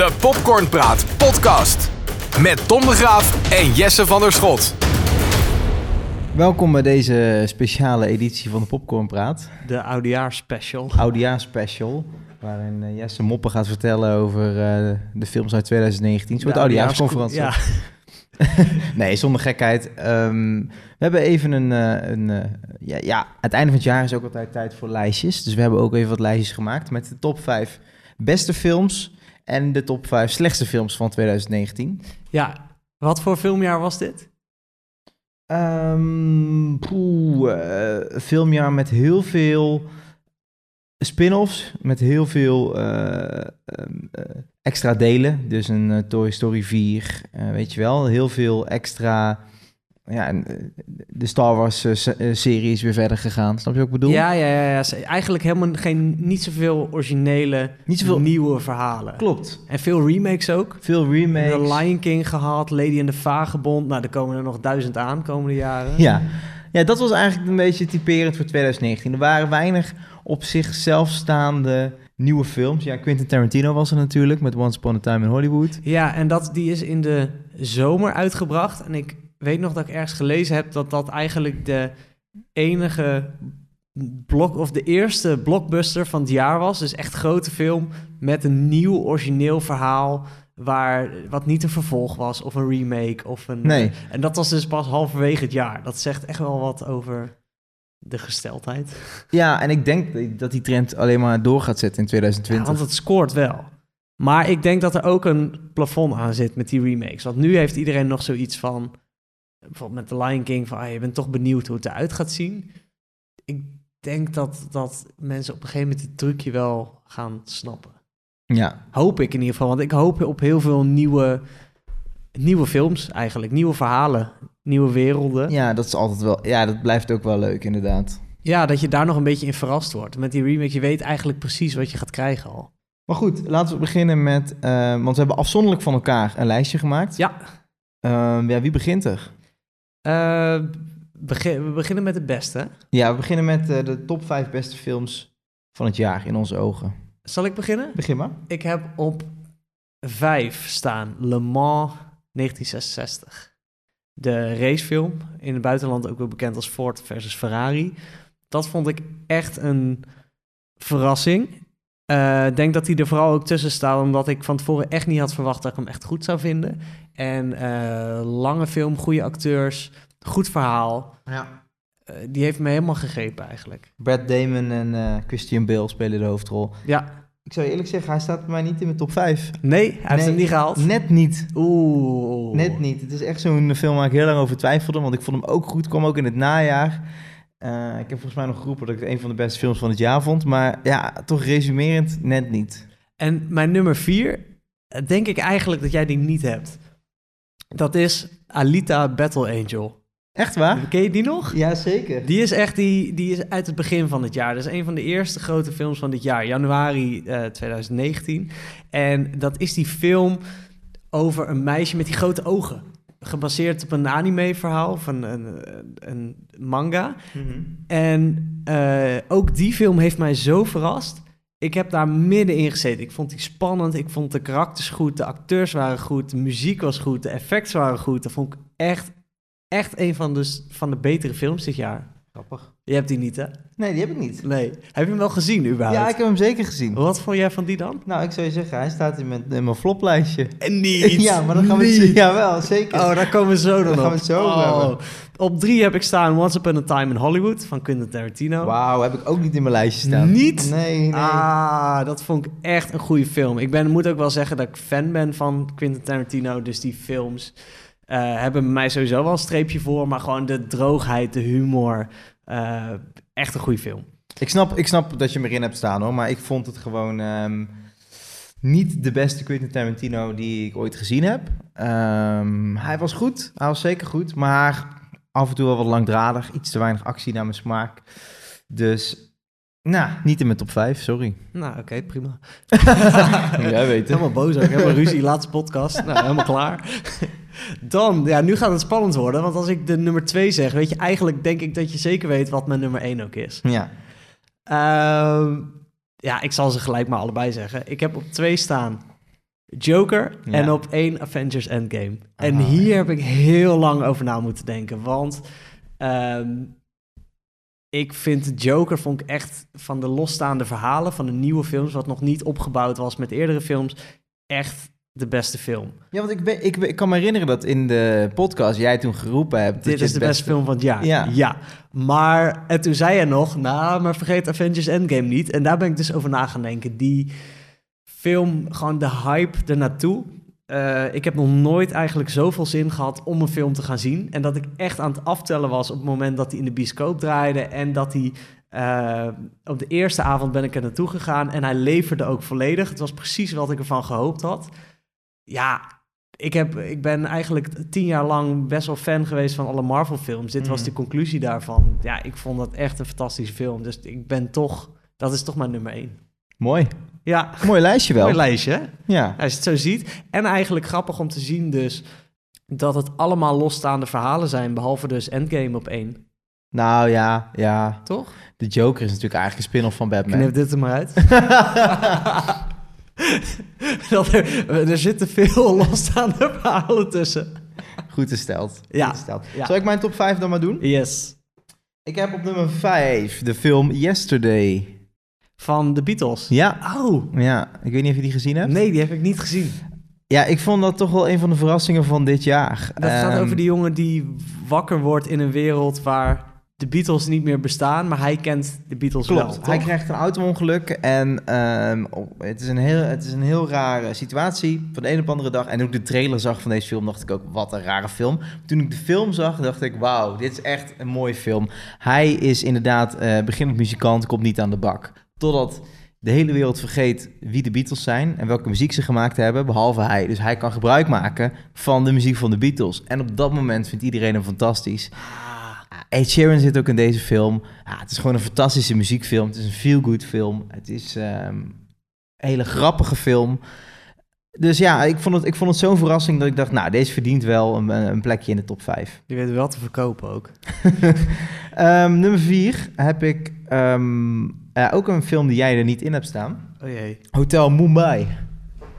De Popcornpraat podcast. Met Tom de Graaf en Jesse van der Schot. Welkom bij deze speciale editie van de Popcornpraat. De oudejaarspecial. Oudejaarsspecial. Waarin eh, Jesse Moppen gaat vertellen over eh, de films uit 2019. Een soort De oudejaarsconferentie. Ja, Nee, zonder gekheid. Ehm, we hebben even een... eh, een ja, ja, het einde van het jaar is ook altijd tijd voor lijstjes. Dus we hebben ook even wat lijstjes gemaakt met de top 5 beste films... en de top 5 slechtste films van 2019. ja, wat voor filmjaar was dit? Poeh, een filmjaar met heel veel spin-offs, met heel veel eh, ehm, eh, extra delen. Dus een Toy Story 4, eh, weet je wel. Heel veel extra... Ja, en, de Star Wars eh, eh, serie is weer verder gegaan. Snap je wat ik bedoel? Ja, ja, ja, ja. Eigenlijk helemaal geen, niet zoveel originele, Niet zoveel... nieuwe verhalen. Klopt. En veel remakes ook. Veel remakes. The Lion King gehad, Lady and the Vagebond. Nou, er komen er nog duizend aan komende jaren. Ja. ja, dat was eigenlijk een beetje typerend voor 2019. Er waren weinig op zichzelf staande nieuwe films. Ja, Quentin Tarantino was er natuurlijk met Once Upon a Time in Hollywood. Ja, en dat, die is in de zomer uitgebracht. En ik weet nog dat ik ergens gelezen heb dat dat eigenlijk de enige blok of de eerste blockbuster van het jaar was. Dus echt grote film met een nieuw origineel verhaal. Waar, wat niet een vervolg was of een remake of een. Nee. En dat was dus pas halverwege het jaar. Dat zegt echt wel wat over de gesteldheid. Ja, en ik denk dat die trend alleen maar door gaat zetten in Ja, 2020. want het scoort wel. Maar ik denk dat er ook een plafond aan zit met die remakes. Want nu heeft iedereen nog zoiets van... Bijvoorbeeld met The Lion King van... Ah, je bent toch benieuwd hoe het eruit gaat zien. Ik denk dat, dat mensen op een gegeven moment het trucje wel gaan snappen. Ja, Hoop ik in ieder geval. Want ik hoop op heel veel nieuwe, nieuwe films eigenlijk. Nieuwe verhalen. Nieuwe werelden. Ja. ja, dat is altijd wel. Ja, dat blijft ook wel leuk, inderdaad. dat je daar nog een beetje in verrast wordt. Met die remake, je weet eigenlijk precies wat je gaat krijgen al. Maar goed, laten we beginnen met. eh, want we hebben afzonderlijk van elkaar een lijstje gemaakt. Ja. Ehm, ja, wie begint er? Eh, begin, we beginnen met het beste. Ja, we beginnen met eh, de top 5 beste films van het jaar in onze ogen. Zal ik beginnen? Begin maar. Ik heb op 5 staan Le Mans 1966. De racefilm, in het buitenland ook wel bekend als Ford versus Ferrari. Dat vond ik echt een verrassing. Eh, Ik denk dat hij er vooral ook tussen staat, omdat ik van tevoren echt niet had verwacht dat ik hem echt goed zou vinden. En eh, lange film, goede acteurs, goed verhaal. Ja. Eh, die heeft me helemaal gegrepen eigenlijk. Brad Damon en eh, Christian Bale spelen de hoofdrol. Ja, Ik zou je eerlijk zeggen, hij staat bij mij niet in mijn top 5. nee, hij heeft Nee. hem niet gehaald. Net niet. Oeh. Net niet. Het is echt zo'n film waar ik heel lang over twijfelde, want ik vond hem ook goed. Kwam ook in het najaar. Ik heb volgens mij nog geroepen dat ik het een van de beste films van het jaar vond. Maar ja, toch resumerend, net niet. En mijn nummer vier, eh, denk ik eigenlijk dat jij die niet hebt. Dat is Alita Battle Angel. Echt waar? Ken je die nog? Ja, zeker. Die is echt die, die is uit het begin van het jaar. Dat is een van de eerste grote films van dit jaar, januari eh, 2019. En dat is die film over een meisje met die grote ogen. Gebaseerd op een anime-verhaal van een, een, manga. En eh, ook die film heeft mij zo verrast. Ik heb daar middenin gezeten. Ik vond die spannend. Ik vond de karakters goed. De acteurs waren goed. De muziek was goed. De effecten waren goed. Dat vond ik echt, echt een van de, van de betere films dit jaar. Grappig. Je hebt die niet, hè? Nee, die heb ik niet. Nee. Heb je hem wel gezien, überhaupt? Ja, ik heb hem zeker gezien. Wat vond jij van die dan? Nou, ik zou je zeggen, hij staat in mijn, in mijn floplijstje. En niet. Ja, maar dan gaan we het zien. Jawel, zeker. Oh, daar komen we zo dan Daar gaan we het zo Oh. hebben. Op drie heb ik staan Once Upon a Time in Hollywood van Quentin Tarantino. Wauw, heb ik ook niet in mijn lijstje staan. Niet? Nee, nee. Ah, dat vond ik echt een goede film. Ik ben, moet ook wel zeggen dat ik fan ben van Quentin Tarantino. Dus die films eh, hebben mij sowieso wel een streepje voor. Maar gewoon de droogheid, de humor. Eh, echt een goede film. Ik, snap, ik snap dat je hem erin hebt staan hoor, maar ik vond het gewoon ehm, niet de beste Quentin Tarantino die ik ooit gezien heb. Ehm, hij was goed, hij was zeker goed, maar af en toe wel wat langdradig, iets te weinig actie naar mijn smaak. Dus, nou, niet in mijn top 5, sorry. Nou, oké, prima. Jij weet het. Helemaal boos ook. Helemaal ruzie, laatste podcast. Nou, helemaal klaar. Dan, ja, nu gaat het spannend worden. Want als ik de nummer 2 zeg, weet je, eigenlijk denk ik dat je zeker weet wat mijn nummer 1 ook is. Ja, Ehm, ja, ik zal ze gelijk maar allebei zeggen. Ik heb op 2 staan Joker Ja. en op één Avengers Endgame. En Ah, hier ja. heb ik heel lang over na moeten denken, want ehm, ik vind Joker vond ik echt van de losstaande verhalen van de nieuwe films, wat nog niet opgebouwd was met eerdere films, echt de beste film. Ja, want ik, ben, ik, ik kan me herinneren dat in de podcast jij toen geroepen hebt... Dit is de beste film van het jaar. Ja. ja. Maar en toen zei je nog, nou, maar vergeet Avengers Endgame niet. En daar ben ik dus over na gaan denken. Die film, gewoon de hype ernaartoe. Eh ik heb nog nooit eigenlijk zoveel zin gehad om een film te gaan zien. En dat ik echt aan het aftellen was op het moment dat hij in de bioscoop draaide. En dat hij... eh, op de eerste avond ben ik er naartoe gegaan en hij leverde ook volledig. Het was precies wat ik ervan gehoopt had. Ja, ik, heb, ik ben eigenlijk tien jaar lang best wel fan geweest van alle Marvel-films. Dit was Mhm. de conclusie daarvan. Ja, ik vond dat echt een fantastische film. Dus ik ben toch... Dat is toch mijn nummer één. Mooi. Ja, Mooi lijstje wel. mooi lijstje, hè? Ja. Als je het zo ziet. En eigenlijk grappig om te zien dus... dat het allemaal losstaande verhalen zijn... behalve dus Endgame op één. Nou ja, ja. Toch? De Joker is natuurlijk eigenlijk een spin-off van Batman. Knip dit er maar uit. dat er, er zitten veel losstaande verhalen tussen. Goed gesteld. Ja. Goed gesteld. Ja. Zal ik mijn top 5 dan maar doen? Yes. Ik heb op nummer 5 de film Yesterday. Van de Beatles. Ja. Oh, Ja, ik weet niet of je die gezien hebt. nee, die heb ik niet gezien. Ja, ik vond dat toch wel een van de verrassingen van dit jaar. Dat gaat Ehm, over die jongen die wakker wordt in een wereld waar de Beatles niet meer bestaan, maar hij kent de Beatles wel. Hij krijgt een auto-ongeluk en ehm, oh, het, is een heel, het is een heel rare situatie van de een op de andere dag. En toen ik de trailer zag van deze film, dacht ik ook, wat een rare film. Toen ik de film zag, dacht ik, wauw, dit is echt een mooie film. Hij is inderdaad eh beginnend muzikant, komt niet aan de bak. Totdat de hele wereld vergeet wie de Beatles zijn en welke muziek ze gemaakt hebben, behalve hij. Dus hij kan gebruik maken van de muziek van de Beatles. En op dat moment vindt iedereen hem fantastisch. Ed Sheeran zit ook in deze film. Ja, het is gewoon een fantastische muziekfilm. Het is een feel-good film. Het is ehm, een hele grappige film. Dus ja, ik vond het, ik vond het zo'n verrassing dat ik dacht... nou, deze verdient wel een, een plekje in de top 5. die weet wel te verkopen ook. Ehm, nummer 4 heb ik ehm, eh, ook een film die jij er niet in hebt staan. Oh jee. Hotel Mumbai.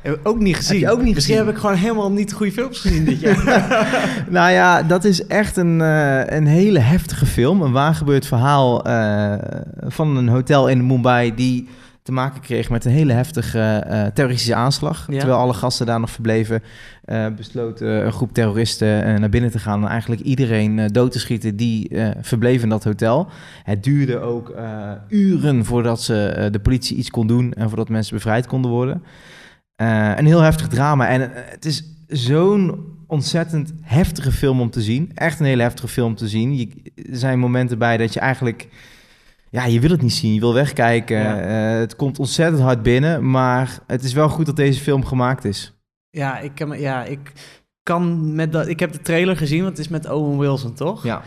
Heb ik ook niet gezien. je ook niet Misschien gezien? heb ik gewoon helemaal niet goede films gezien dit jaar. Nou ja, dat is echt een, eh, een hele heftige film. Een waargebeurd verhaal eh, van een hotel in Mumbai die te maken kreeg met een hele heftige eh, terroristische aanslag. Ja. Terwijl alle gasten daar nog verbleven, eh besloot een groep terroristen naar binnen te gaan en eigenlijk iedereen eh, dood te schieten die eh, verbleef in dat hotel. Het duurde ook eh, uren voordat ze, eh, de politie iets kon doen en voordat mensen bevrijd konden worden. Eh, een heel heftig drama. En eh, het is zo'n ontzettend heftige film om te zien. Echt een hele heftige film om te zien. Je, er zijn momenten bij dat je eigenlijk... Ja, je wil het niet zien. Je wil wegkijken. Ja. Eh, het komt ontzettend hard binnen. Maar het is wel goed dat deze film gemaakt is. ja, ik, kan, ja, ik kan met dat... Ik heb de trailer gezien, want het is met Owen Wilson, toch? Ja.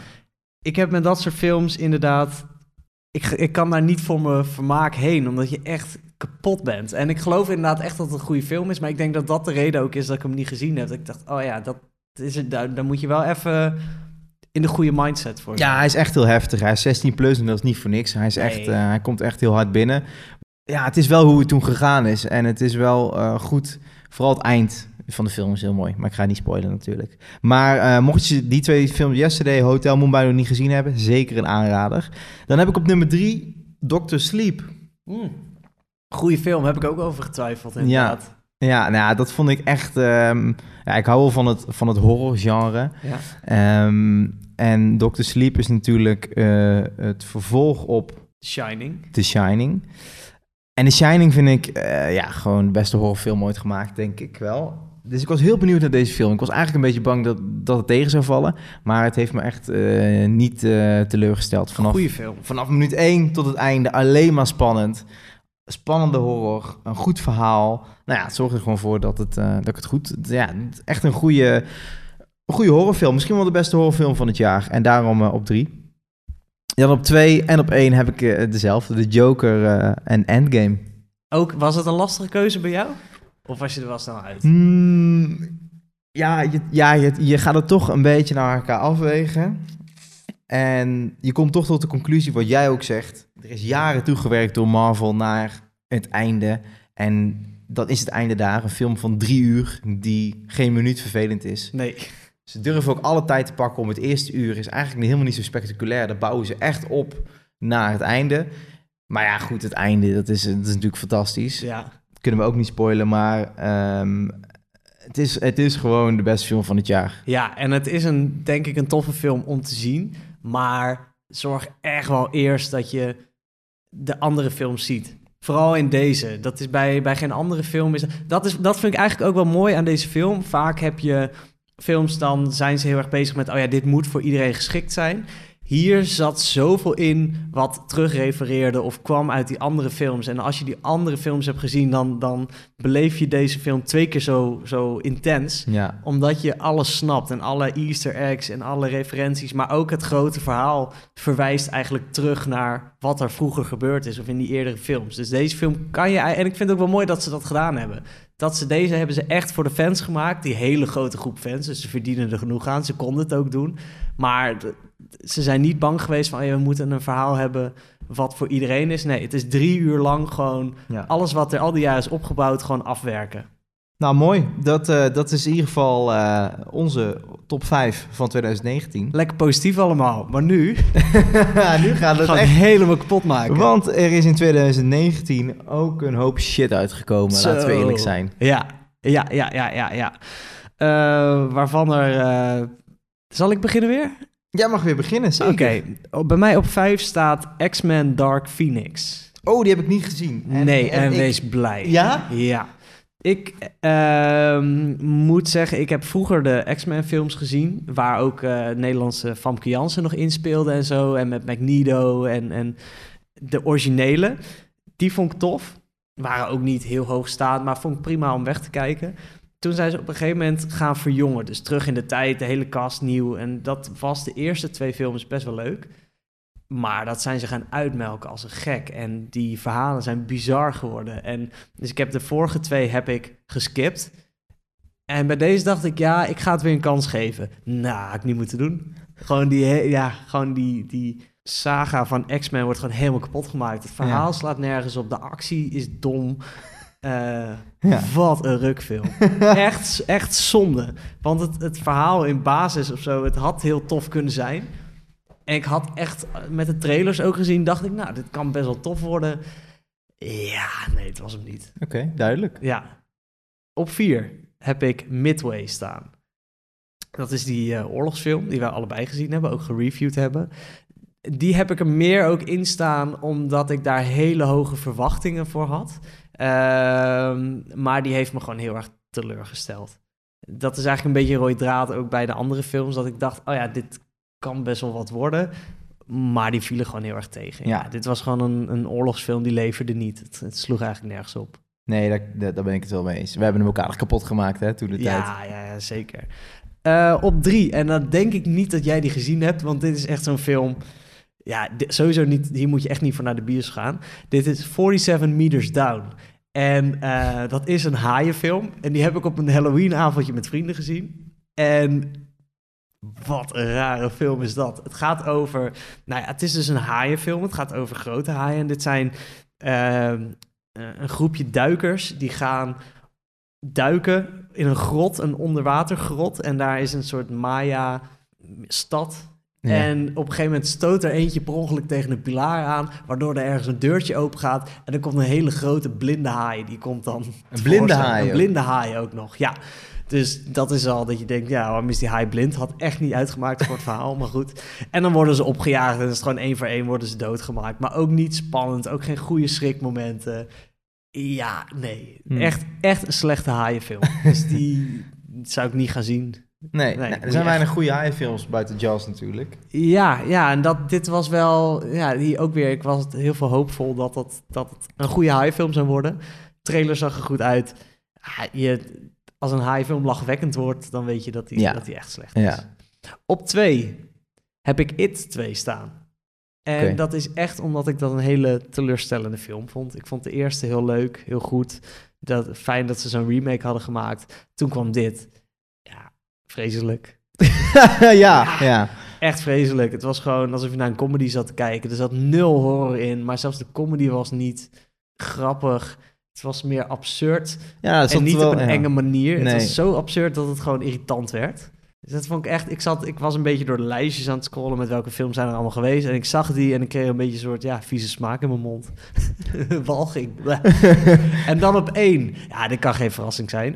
Ik heb met dat soort films inderdaad... Ik, ik kan daar niet voor mijn vermaak heen, omdat je echt kapot bent. En ik geloof inderdaad echt dat het een goede film is, maar ik denk dat dat de reden ook is dat ik hem niet gezien heb. Dat ik dacht, oh ja, dat is het, daar, daar moet je wel even in de goede mindset voor. Ja, hij is echt heel heftig. Hij is 16 plus en dat is niet voor niks. Hij, is Nee. echt, eh, hij komt echt heel hard binnen. Ja, het is wel hoe het toen gegaan is. En het is wel eh, goed. Vooral het eind van de film is heel mooi. Maar ik ga niet spoilen natuurlijk. Maar eh, mocht je die twee films Yesterday, Hotel Mumbai nog niet gezien hebben, zeker een aanrader. Dan heb ik op nummer drie Dr. Sleep. Mm. Goeie film, heb ik ook over getwijfeld inderdaad. Ja, nou ja, dat vond ik echt... ehm, ja, ik hou wel van het, van het horrorgenre. Ja. Ehm, en Dr. Sleep is natuurlijk eh, het vervolg op Shining. The Shining. En The Shining vind ik eh, ja, gewoon de beste horrorfilm ooit gemaakt, denk ik wel. Dus ik was heel benieuwd naar deze film. Ik was eigenlijk een beetje bang dat, dat het tegen zou vallen. Maar het heeft me echt eh, niet teleurgesteld. Vanaf, Goeie film. vanaf minuut 1 tot het einde alleen maar spannend. Spannende horror, een goed verhaal. Nou ja, het zorgt er gewoon voor dat, het, eh, dat ik het goed... Ja, echt een goede, een goede horrorfilm. Misschien wel de beste horrorfilm van het jaar. En daarom eh, op drie. Dan op twee en op één heb ik eh, dezelfde. De Joker en Endgame. Ook, was het een lastige keuze bij jou? Of was je er wel snel uit? Hmm, ja, je, ja je, je gaat het toch een beetje naar elkaar afwegen. En je komt toch tot de conclusie wat jij ook zegt. Er is jaren toegewerkt door Marvel naar het einde. En dan is het einde daar. Een film van drie uur die geen minuut vervelend is. Nee. Ze durven ook alle tijd te pakken om het eerste uur. Is eigenlijk helemaal niet zo spectaculair. Daar bouwen ze echt op naar het einde. Maar ja, goed, het einde, dat is, dat is natuurlijk fantastisch. Ja. Kunnen we ook niet spoilen, maar ehm, het, is, het is gewoon de beste film van het jaar. Ja, en het is een, denk ik, een toffe film om te zien. Maar zorg echt wel eerst dat je de andere films ziet. Vooral in deze. Dat is bij, bij geen andere film. Is, dat, is, dat vind ik eigenlijk ook wel mooi aan deze film. Vaak heb je films, dan zijn ze heel erg bezig met... oh ja, dit moet voor iedereen geschikt zijn. Hier zat zoveel in wat terugrefereerde of kwam uit die andere films. En als je die andere films hebt gezien, dan, dan beleef je deze film twee keer zo, zo intens. Ja, Omdat je alles snapt en alle easter eggs en alle referenties. Maar ook het grote verhaal verwijst eigenlijk terug naar wat er vroeger gebeurd is. Of in die eerdere films. Dus deze film kan je... En ik vind het ook wel mooi dat ze dat gedaan hebben. Dat ze deze hebben ze echt voor de fans gemaakt. Die hele grote groep fans. Dus ze verdienen er genoeg aan. Ze konden het ook doen. Maar ze zijn niet bang geweest van... "Oh ja, we moeten een verhaal hebben wat voor iedereen is. Nee, het is drie uur lang gewoon... ja. alles wat er al die jaren is opgebouwd gewoon afwerken. Nou, mooi. Dat, eh, dat is in ieder geval eh, onze top 5 van 2019. Lekker positief allemaal. Maar nu nu gaat het gaan we echt... helemaal kapot maken. Want er is in 2019 ook een hoop shit uitgekomen, Zo. laten we eerlijk zijn. Ja, ja, ja, ja, ja, ja. Eh, waarvan er... Zal ik beginnen weer? Jij mag weer beginnen, Oké, zeker. oh, bij mij op 5 staat X-Men Dark Phoenix. Oh, die heb ik niet gezien. nee, en, ik- wees blij. Ja? Ja. Ik ehm, moet zeggen, ik heb vroeger de X-Men films gezien, waar ook eh, Nederlandse Famke Jansen nog inspeelde en zo, en met Magneto en, en de originele. Die vond ik tof. Waren ook niet heel hoog staand, maar vond ik prima om weg te kijken. Toen zijn ze op een gegeven moment gaan verjongen. Dus terug in de tijd, de hele cast nieuw. En dat was de eerste twee films best wel leuk. Maar dat zijn ze gaan uitmelken als een gek. En die verhalen zijn bizar geworden. En dus ik heb de vorige twee heb ik geskipt. En bij deze dacht ik, ja, ik ga het weer een kans geven. Nou, had ik niet moeten doen. Gewoon die, ja, gewoon die, die saga van X-Men wordt gewoon helemaal kapot gemaakt. Het verhaal Ja. slaat nergens op. De actie is dom. Eh, Ja. Wat een rukfilm. echt, echt zonde. Want het, het verhaal in basis of zo, het had heel tof kunnen zijn. En ik had echt met de trailers ook gezien, dacht ik, nou, dit kan best wel tof worden. Ja, nee, het was hem niet. Oké, duidelijk. Ja. Op vier heb ik Midway staan. Dat is die eh, oorlogsfilm die wij allebei gezien hebben, ook gereviewd hebben. Die heb ik er meer ook in staan omdat ik daar hele hoge verwachtingen voor had. Ehm, maar die heeft me gewoon heel erg teleurgesteld. Dat is eigenlijk een beetje rode draad ook bij de andere films. Dat ik dacht, oh ja, dit kan best wel wat worden. Maar die vielen gewoon heel erg tegen. Ja. Ja. dit was gewoon een, een oorlogsfilm die leverde niet. Het, het sloeg eigenlijk nergens op. Nee, daar, daar, daar ben ik het wel mee eens. We hebben hem elkaar kapot gemaakt, hè, toen de tijd. Ja, ja, ja, zeker. Eh, op drie, en dan denk ik niet dat jij die gezien hebt, want dit is echt zo'n film. Ja, sowieso niet. Hier moet je echt niet voor naar de bios gaan. Dit is 47 Meters Down. En eh, dat is een haaienfilm. En die heb ik op een Halloween-avondje met vrienden gezien. En wat een rare film is dat. Het gaat over. Nou ja, het is dus een haaienfilm. Het gaat over grote haaien. En dit zijn ehm, eh, een groepje duikers die gaan duiken in een grot, een onderwatergrot. En daar is een soort Maya-stad. Ja. En op een gegeven moment stoot er eentje per ongeluk tegen een pilaar aan, waardoor er ergens een deurtje open gaat. En dan komt een hele grote blinde haai, die komt dan... Een blinde haai Een blinde haai ook nog, ja. Dus dat is al dat je denkt, ja, waarom is die haai blind? Had echt niet uitgemaakt voor het verhaal, maar goed. En dan worden ze opgejaagd en is het gewoon één voor één worden ze doodgemaakt. Maar ook niet spannend, ook geen goede schrikmomenten. Ja, nee. Hmm. Echt, echt een slechte haaienfilm. dus die zou ik niet gaan zien. Nee, Nee, nou, er zijn echt- weinig goede haaienfilms buiten Jaws natuurlijk. Ja, ja, en dat, dit was wel, ja, die ook weer, ik was heel veel hoopvol dat, dat, dat het een goede haaienfilm zou worden. trailer zag er goed uit. Je, als een haaienfilm lachwekkend wordt, dan weet je dat die, Ja. dat die echt slecht is. Ja. Op twee heb ik It 2 staan. En dat is echt omdat ik dat een hele teleurstellende film vond. Ik vond de eerste heel leuk, heel goed. Dat, fijn dat ze zo'n remake hadden gemaakt. Toen kwam dit. Ja, vreselijk. ja, ja. Echt vreselijk. Het was gewoon alsof je naar een comedy zat te kijken. Er zat nul horror in, maar zelfs de comedy was niet grappig. Het was meer absurd Ja, en niet wel, op een ja. enge manier. Nee. Het was zo absurd dat het gewoon irritant werd. Dus dat vond ik echt... Ik, zat, ik was een beetje door de lijstjes aan het scrollen met welke films zijn er allemaal geweest. En ik zag die en ik kreeg een beetje een soort ja, vieze smaak in mijn mond. Walging. En dan op één. Ja, dit kan geen verrassing zijn.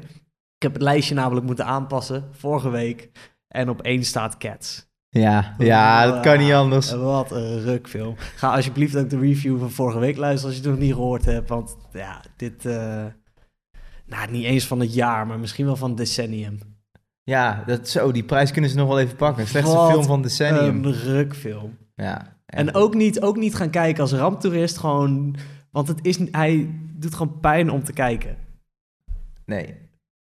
Ik heb het lijstje namelijk moeten aanpassen vorige week. En op één staat Cats. Ja, ja, dat kan niet anders. En Wat een rukfilm. Ga alsjeblieft ook de review van vorige week luisteren als je het nog niet gehoord hebt. Want ja, dit... eh, nou, niet eens van het jaar, maar misschien wel van het decennium. Ja, dat, zo, die prijs kunnen ze nog wel even pakken. Slechtste Wat film van decennium. Een rukfilm. ja. En ook niet, ook niet gaan kijken als ramptoerist, gewoon... Want het is, hij doet gewoon pijn om te kijken. Nee.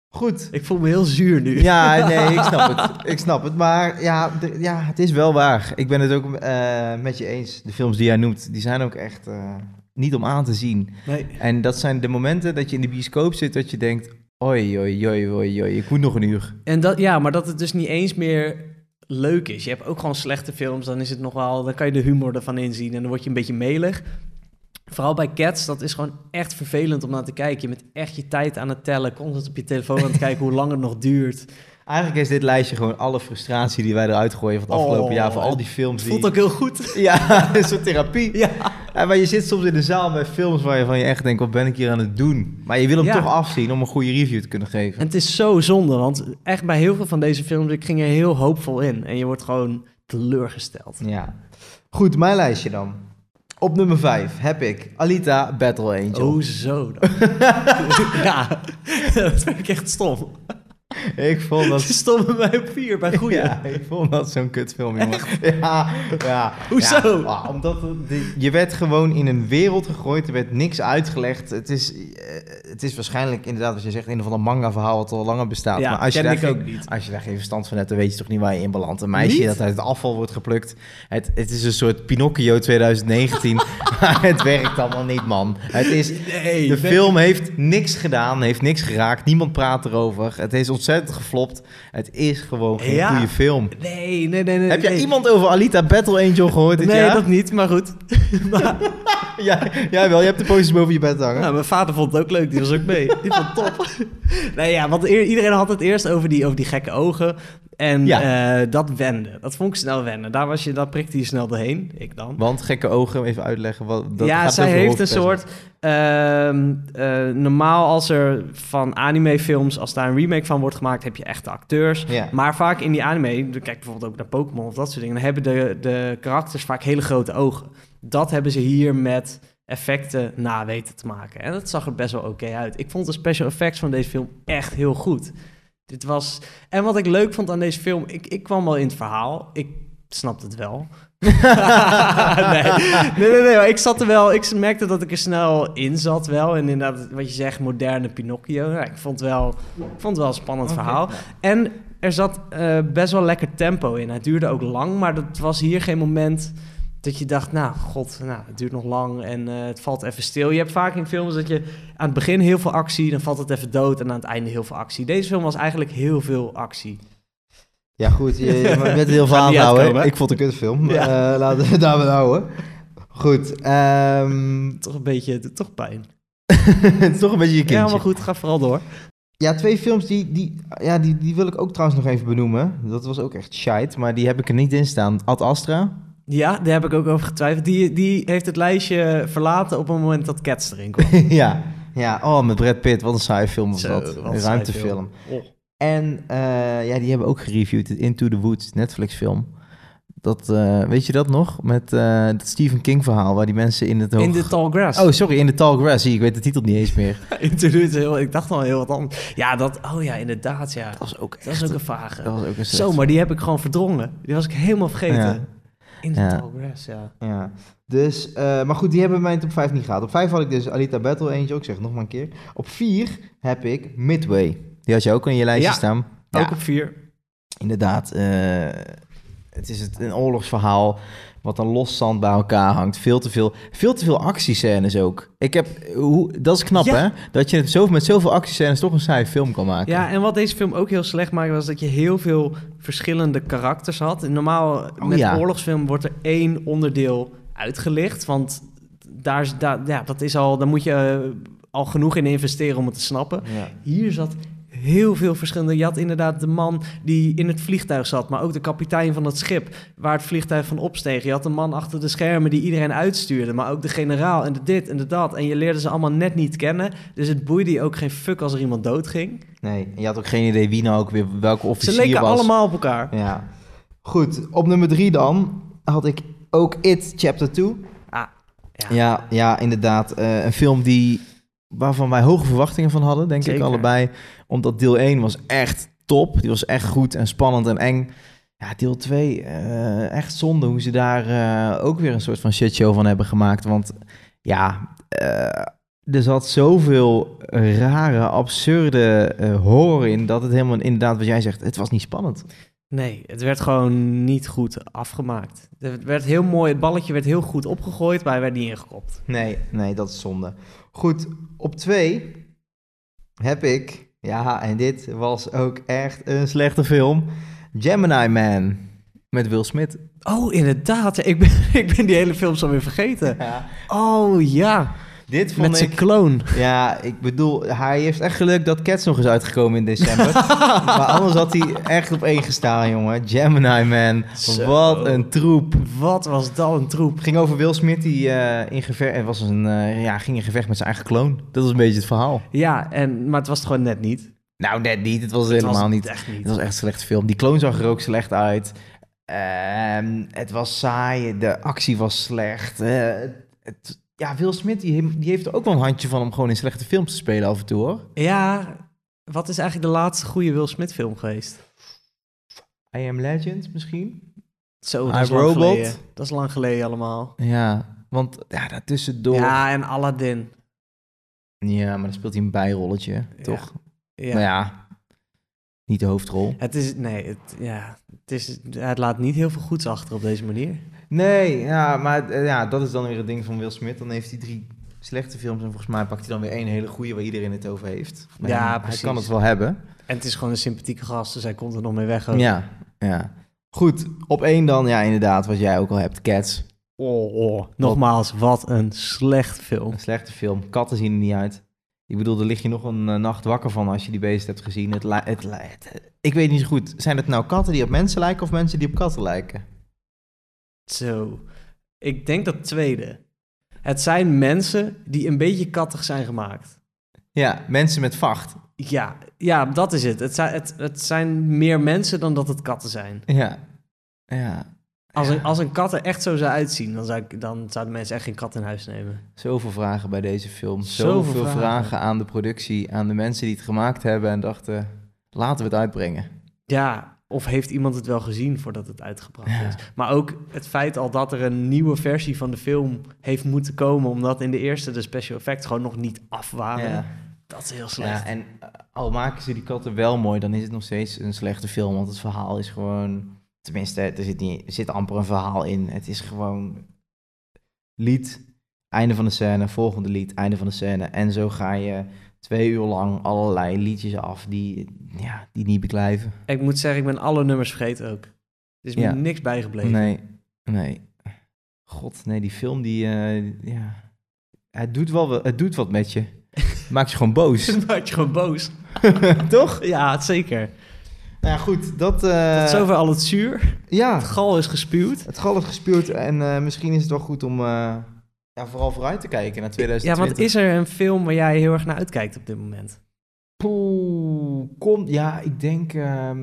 Goed. Ik voel me heel zuur nu. Ja, nee, ik snap het. Ik snap het. Maar ja, ja het is wel waar. Ik ben het ook eh, met je eens. De films die jij noemt, die zijn ook echt eh, niet om aan te zien. Nee. En dat zijn de momenten dat je in de bioscoop zit dat je denkt... Oi, oi, oi, oi, oi, ik moet nog een uur. En dat, ja, maar dat het dus niet eens meer leuk is. Je hebt ook gewoon slechte films, dan is het nog wel, dan kan je de humor ervan inzien en dan word je een beetje melig. Vooral bij Cats, dat is gewoon echt vervelend om naar te kijken. Je bent echt je tijd aan het tellen, constant op je telefoon aan het kijken hoe lang het nog duurt. Eigenlijk is dit lijstje gewoon alle frustratie die wij eruit gooien van het afgelopen Oh, jaar. Voor al die films Het die... voelt ook heel goed. Ja, een soort therapie. Ja. Ja, maar je zit soms in de zaal bij films waar je van je echt denkt, wat ben ik hier aan het doen? Maar je wil hem Ja. toch afzien om een goede review te kunnen geven. En het is zo zonde, want echt bij heel veel van deze films, ik ging er heel hoopvol in. En je wordt gewoon teleurgesteld. Ja. Goed, mijn lijstje dan. Op nummer 5 heb ik Alita Battle Angel. Oh, zo dan. ja, dat vind ik echt stom. Ik vond dat... Stom bij mij op vier, bij goeie. Ja, ik vond dat zo'n kutfilm, jongen. Ja, ja. Hoezo? Ja, ah, omdat je werd gewoon in een wereld gegooid, er werd niks uitgelegd. Het is, eh, het is waarschijnlijk inderdaad, als je zegt, een of ander manga-verhaal wat al langer bestaat. Ja, maar als je, ken daar ik geen, ook niet. als je daar geen verstand van hebt, dan weet je toch niet waar je in belandt. Een meisje Niet? dat uit het afval wordt geplukt. Het, het is een soort Pinocchio 2019. maar het werkt allemaal niet, man. Het is, Nee, de film heeft niks gedaan, heeft niks geraakt. Niemand praat erover. Het is ontzettend geflopt. Het is gewoon geen Ja. goede film. Nee, nee, nee. nee Heb jij nee. iemand over Alita Battle Angel gehoord dit Nee, jaar? dat niet, maar goed. maar, Ja, jij wel. Je hebt de posters boven je bed hangen. nou, mijn vader vond het ook leuk, die was ook mee. Die vond het top. nee, ja, want iedereen had het eerst over die, over die gekke ogen. En Ja. eh, dat wende. Dat vond ik snel wennen. Daar, was je, daar prikte je snel doorheen. Ik dan. Want gekke ogen, even uitleggen. Wat, dat ja, gaat zij heeft een soort... ehm, eh, normaal als er van animefilms, als daar een remake van wordt gemaakt, heb je echte acteurs. Ja. Maar vaak in die anime, kijk bijvoorbeeld ook naar Pokémon of dat soort dingen, dan hebben de, de karakters vaak hele grote ogen. Dat hebben ze hier met effecten na weten te maken. En dat zag er best wel oké uit. Ik vond de special effects van deze film echt heel goed. Dit was... En wat ik leuk vond aan deze film, ik, ik kwam wel in het verhaal. Ik snapte het wel. nee. nee, nee, nee, ik zat er wel... Ik merkte dat ik er snel in zat wel. En inderdaad, wat je zegt, moderne Pinocchio. Ik vond het wel, ik vond het wel een spannend verhaal. En er zat eh, best wel lekker tempo in. Het duurde ook lang, maar dat was hier geen moment dat je dacht, nou, god, nou, het duurt nog lang en eh, het valt even stil. Je hebt vaak in films dat je aan het begin heel veel actie, dan valt het even dood en aan het einde heel veel actie. Deze film was eigenlijk heel veel actie. Ja, goed. Je, je bent heel veel aanhouden. Ik vond het een kutfilm. Ja. Eh, laten we het daarbij houden. Goed. ehm, Toch een beetje, toch pijn. het is toch een beetje je kindje. Ja, maar goed, ga vooral door. Ja, twee films die, die, ja, die, die wil ik ook trouwens nog even benoemen. Dat was ook echt shite, maar die heb ik er niet in staan. Ad Astra. Ja, daar heb ik ook over getwijfeld. Die, die heeft het lijstje verlaten op het moment dat Cats erin kwam. ja. ja, oh, met Brad Pitt. Wat een saaie film was Zo, dat. Een ruimtefilm. Oh. En eh, ja, die hebben ook gereviewd. het Into the Woods, Netflix film. Dat, eh, weet je dat nog? Met eh dat Stephen King verhaal, waar die mensen in het... In hoog- de Tall Grass. Oh, sorry, in de Tall Grass. Zie, ik weet de titel niet eens meer. Heel, ik dacht al heel wat anders. Ja, dat, oh ja, inderdaad, ja. Dat was ook Dat is echt... ook een vage. dat was ook een Zo, maar die heb ik gewoon verdrongen. Die was ik helemaal vergeten. Ja. In de Ja. Tall Grass, ja. Ja, dus, eh, maar goed, die hebben mijn top 5 niet gehad. Op 5 had ik dus Alita Battle Angel, ik zeg het nog maar een keer. Op 4 heb ik Midway. Die had je ook in je lijstje Ja, staan. Ook op vier. inderdaad. eh, het is het, een oorlogsverhaal wat een los zand bij elkaar hangt. Veel te veel, veel te veel actiescènes ook. Ik heb, hoe, dat is knap Ja. hè? Dat je het zo, met zoveel actiescènes toch een saaie film kan maken. Ja, en wat deze film ook heel slecht maakte, was dat je heel veel verschillende karakters had. Normaal, met Oh, ja. oorlogsfilm wordt er één onderdeel uitgelicht. Want daar, is- daar, ja, dat is al, dan moet je eh, al genoeg in investeren om het te snappen. Ja. Hier zat heel veel verschillende. Je had inderdaad de man die in het vliegtuig zat, maar ook de kapitein van het schip waar het vliegtuig van opsteeg. Je had een man achter de schermen die iedereen uitstuurde, maar ook de generaal en de dit en de dat. En je leerde ze allemaal net niet kennen. Dus het boeide je ook geen fuck als er iemand doodging. Nee, en je had ook geen idee wie nou ook weer welke officier Ze leken was. allemaal op elkaar. Ja. Goed, op nummer drie dan had ik ook It Chapter 2. Ah, ja. Ja, ja inderdaad. eh, een film die, waarvan wij hoge verwachtingen van hadden, denk ik allebei. Omdat deel 1 was echt top. Die was echt goed en spannend en eng. Ja, deel 2, eh, echt zonde hoe ze daar eh, ook weer een soort van shitshow van hebben gemaakt. Want ja, eh, er zat zoveel rare, absurde horror in... dat het helemaal inderdaad, wat jij zegt, het was niet spannend. Nee, het werd gewoon niet goed afgemaakt. Het werd heel mooi, het balletje werd heel goed opgegooid, maar hij werd niet ingekopt. Nee, nee, dat is zonde. Goed, op twee heb ik... Ja, en dit was ook echt een slechte film. Gemini Man met Will Smith. Oh, inderdaad. Ik ben, ik ben die hele film zo weer vergeten. Ja. Oh ja, Dit vond met zijn ik... kloon. Ja, ik bedoel, hij heeft echt geluk dat Cats nog is uitgekomen in december. maar anders had hij echt op één gestaan, jongen. Gemini Man. Zo. Wat een troep. Wat was dat een troep. Het ging over Will Smith die eh, in gevecht... Het was een, eh, ja, ging in gevecht met zijn eigen kloon. Dat was een beetje het verhaal. Ja, en, maar het was het gewoon net niet. Nou, net niet. Het was Het helemaal was niet. Echt Het niet. was echt een slechte film. Die kloon zag er ook slecht uit. Ehm, het was saai. De actie was slecht. Eh, het, ja, Will Smith die, die heeft er ook wel een handje van om gewoon in slechte films te spelen af en toe, hoor. Ja, wat is eigenlijk de laatste goede Will Smith film geweest? I Am Legend misschien? Zo, dat I, is lang Robot? geleden. Dat is lang geleden allemaal. Ja, want ja, daartussendoor... Ja. Ja, en Aladdin. maar dan speelt hij een bijrolletje, Ja. toch? Ja. Ja, niet de hoofdrol. Het is, nee, het, ja, het, is, het laat niet heel veel goeds achter op deze manier. Nee, ja, maar eh, ja, dat is dan weer het ding van Will Smith. Dan heeft hij drie slechte films en volgens mij pakt hij dan weer één hele goede waar iedereen het over heeft. Maar Ja, hij precies. kan het wel hebben. En het is gewoon een sympathieke gast, dus hij komt er nog mee weg. ook. Ja, ja. Goed, op één dan, ja, inderdaad, wat jij ook al hebt, Cats. Oh, oh. Nogmaals, wat een slecht film. Een slechte film. Katten zien er niet uit. Ik bedoel, daar lig je nog een eh, nacht wakker van als je die beest hebt gezien. Het, het, het- ik weet niet zo goed. Zijn het nou katten die op mensen lijken of mensen die op katten lijken? Zo. Ik denk dat tweede. Het zijn mensen die een beetje kattig zijn gemaakt. Ja, mensen met vacht. Ja, ja dat is het. Het zijn, het, het zijn meer mensen dan dat het katten zijn. Ja, ja. Als, een, als een kat er echt zo zou uitzien, dan, zou ik, dan zouden mensen echt geen kat in huis nemen. Zoveel vragen bij deze film. Zoveel Zoveel, vragen. vragen. aan de productie, aan de mensen die het gemaakt hebben en dachten, laten we het uitbrengen. Ja, of heeft iemand het wel gezien voordat het uitgebracht Ja. is? Maar ook het feit al dat er een nieuwe versie van de film heeft moeten komen, omdat in de eerste de special effects gewoon nog niet af waren. Ja. Dat is heel slecht. Ja, en eh, al maken ze die katten wel mooi, dan is het nog steeds een slechte film. Want het verhaal is gewoon... Tenminste, er zit, niet, er zit amper een verhaal in. Het is gewoon lied, einde van de scène, volgende lied, einde van de scène. En zo ga je twee uur lang allerlei liedjes af die, ja, die niet beklijven. Ik moet zeggen, ik ben alle nummers vergeten ook. Er is me niks bijgebleven. Nee, nee. God, nee, die film die... eh, ja. Het doet wel het doet wat met je. Maakt je gewoon boos. Dan maak je gewoon boos. Toch? Ja, zeker. Nou ja, goed. Dat, eh, Tot zover al het zuur. Ja, Het gal is gespuwd. Het gal is gespeeld en eh, misschien is het wel goed om ja, vooral vooruit te kijken naar Ja, 2020. want is er een film waar jij heel erg naar uitkijkt op dit moment? Poeh, komt, ja, ik denk ehm,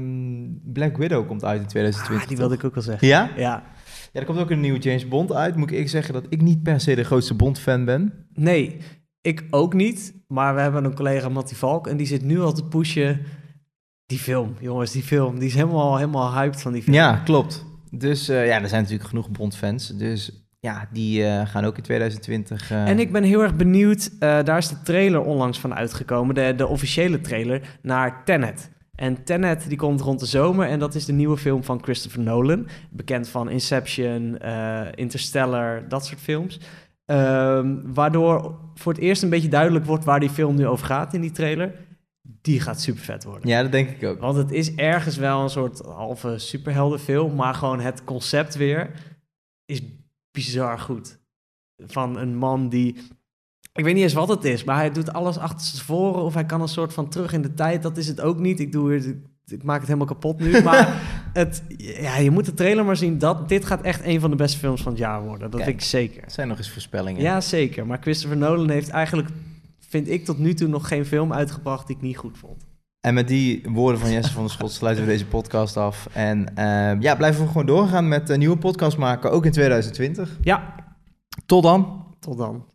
Black Widow komt uit in 2020. Ah, die wilde ik ook wel zeggen. Ja? Ja. Ja, er komt ook een nieuwe James Bond uit. Moet ik zeggen dat ik niet per se de grootste Bond-fan ben. Nee, ik ook niet. Maar we hebben een collega, Mattie Valk, en die zit nu al te pushen. Die film, jongens, die film. Die is helemaal, helemaal hyped van die film. Ja, klopt. Dus eh, ja, er zijn natuurlijk genoeg Bond-fans. Dus ja, die eh, gaan ook in 2020... eh, En ik ben heel erg benieuwd, eh, daar is de trailer onlangs van uitgekomen, de, de officiële trailer, naar Tenet. En Tenet die komt rond de zomer en dat is de nieuwe film van Christopher Nolan. Bekend van Inception, Interstellar, dat soort films. Ehm, waardoor voor het eerst een beetje duidelijk wordt waar die film nu over gaat in die trailer. Die gaat super vet worden. Ja, dat denk ik ook. Want het is ergens wel een soort halve superheldenfilm, maar gewoon het concept weer is bizar goed. Van een man die Ik weet niet eens wat het is, maar hij doet alles achter voren of hij kan een soort van terug in de tijd. Dat is het ook niet. Ik, doe weer, ik maak het helemaal kapot nu. Maar het, ja, je moet de trailer maar zien. Dat, dit gaat echt een van de beste films van het jaar worden. Dat Kijk. ik zeker. Het zijn nog eens voorspellingen. Ja, zeker. Maar Christopher Nolan heeft eigenlijk, vind ik tot nu toe, nog geen film uitgebracht die ik niet goed vond. En met die woorden van Jesse van der Schot sluiten we deze podcast af. En eh, ja, blijven we gewoon doorgaan met een nieuwe podcast maken, ook in 2020. Ja, Tot dan. tot dan.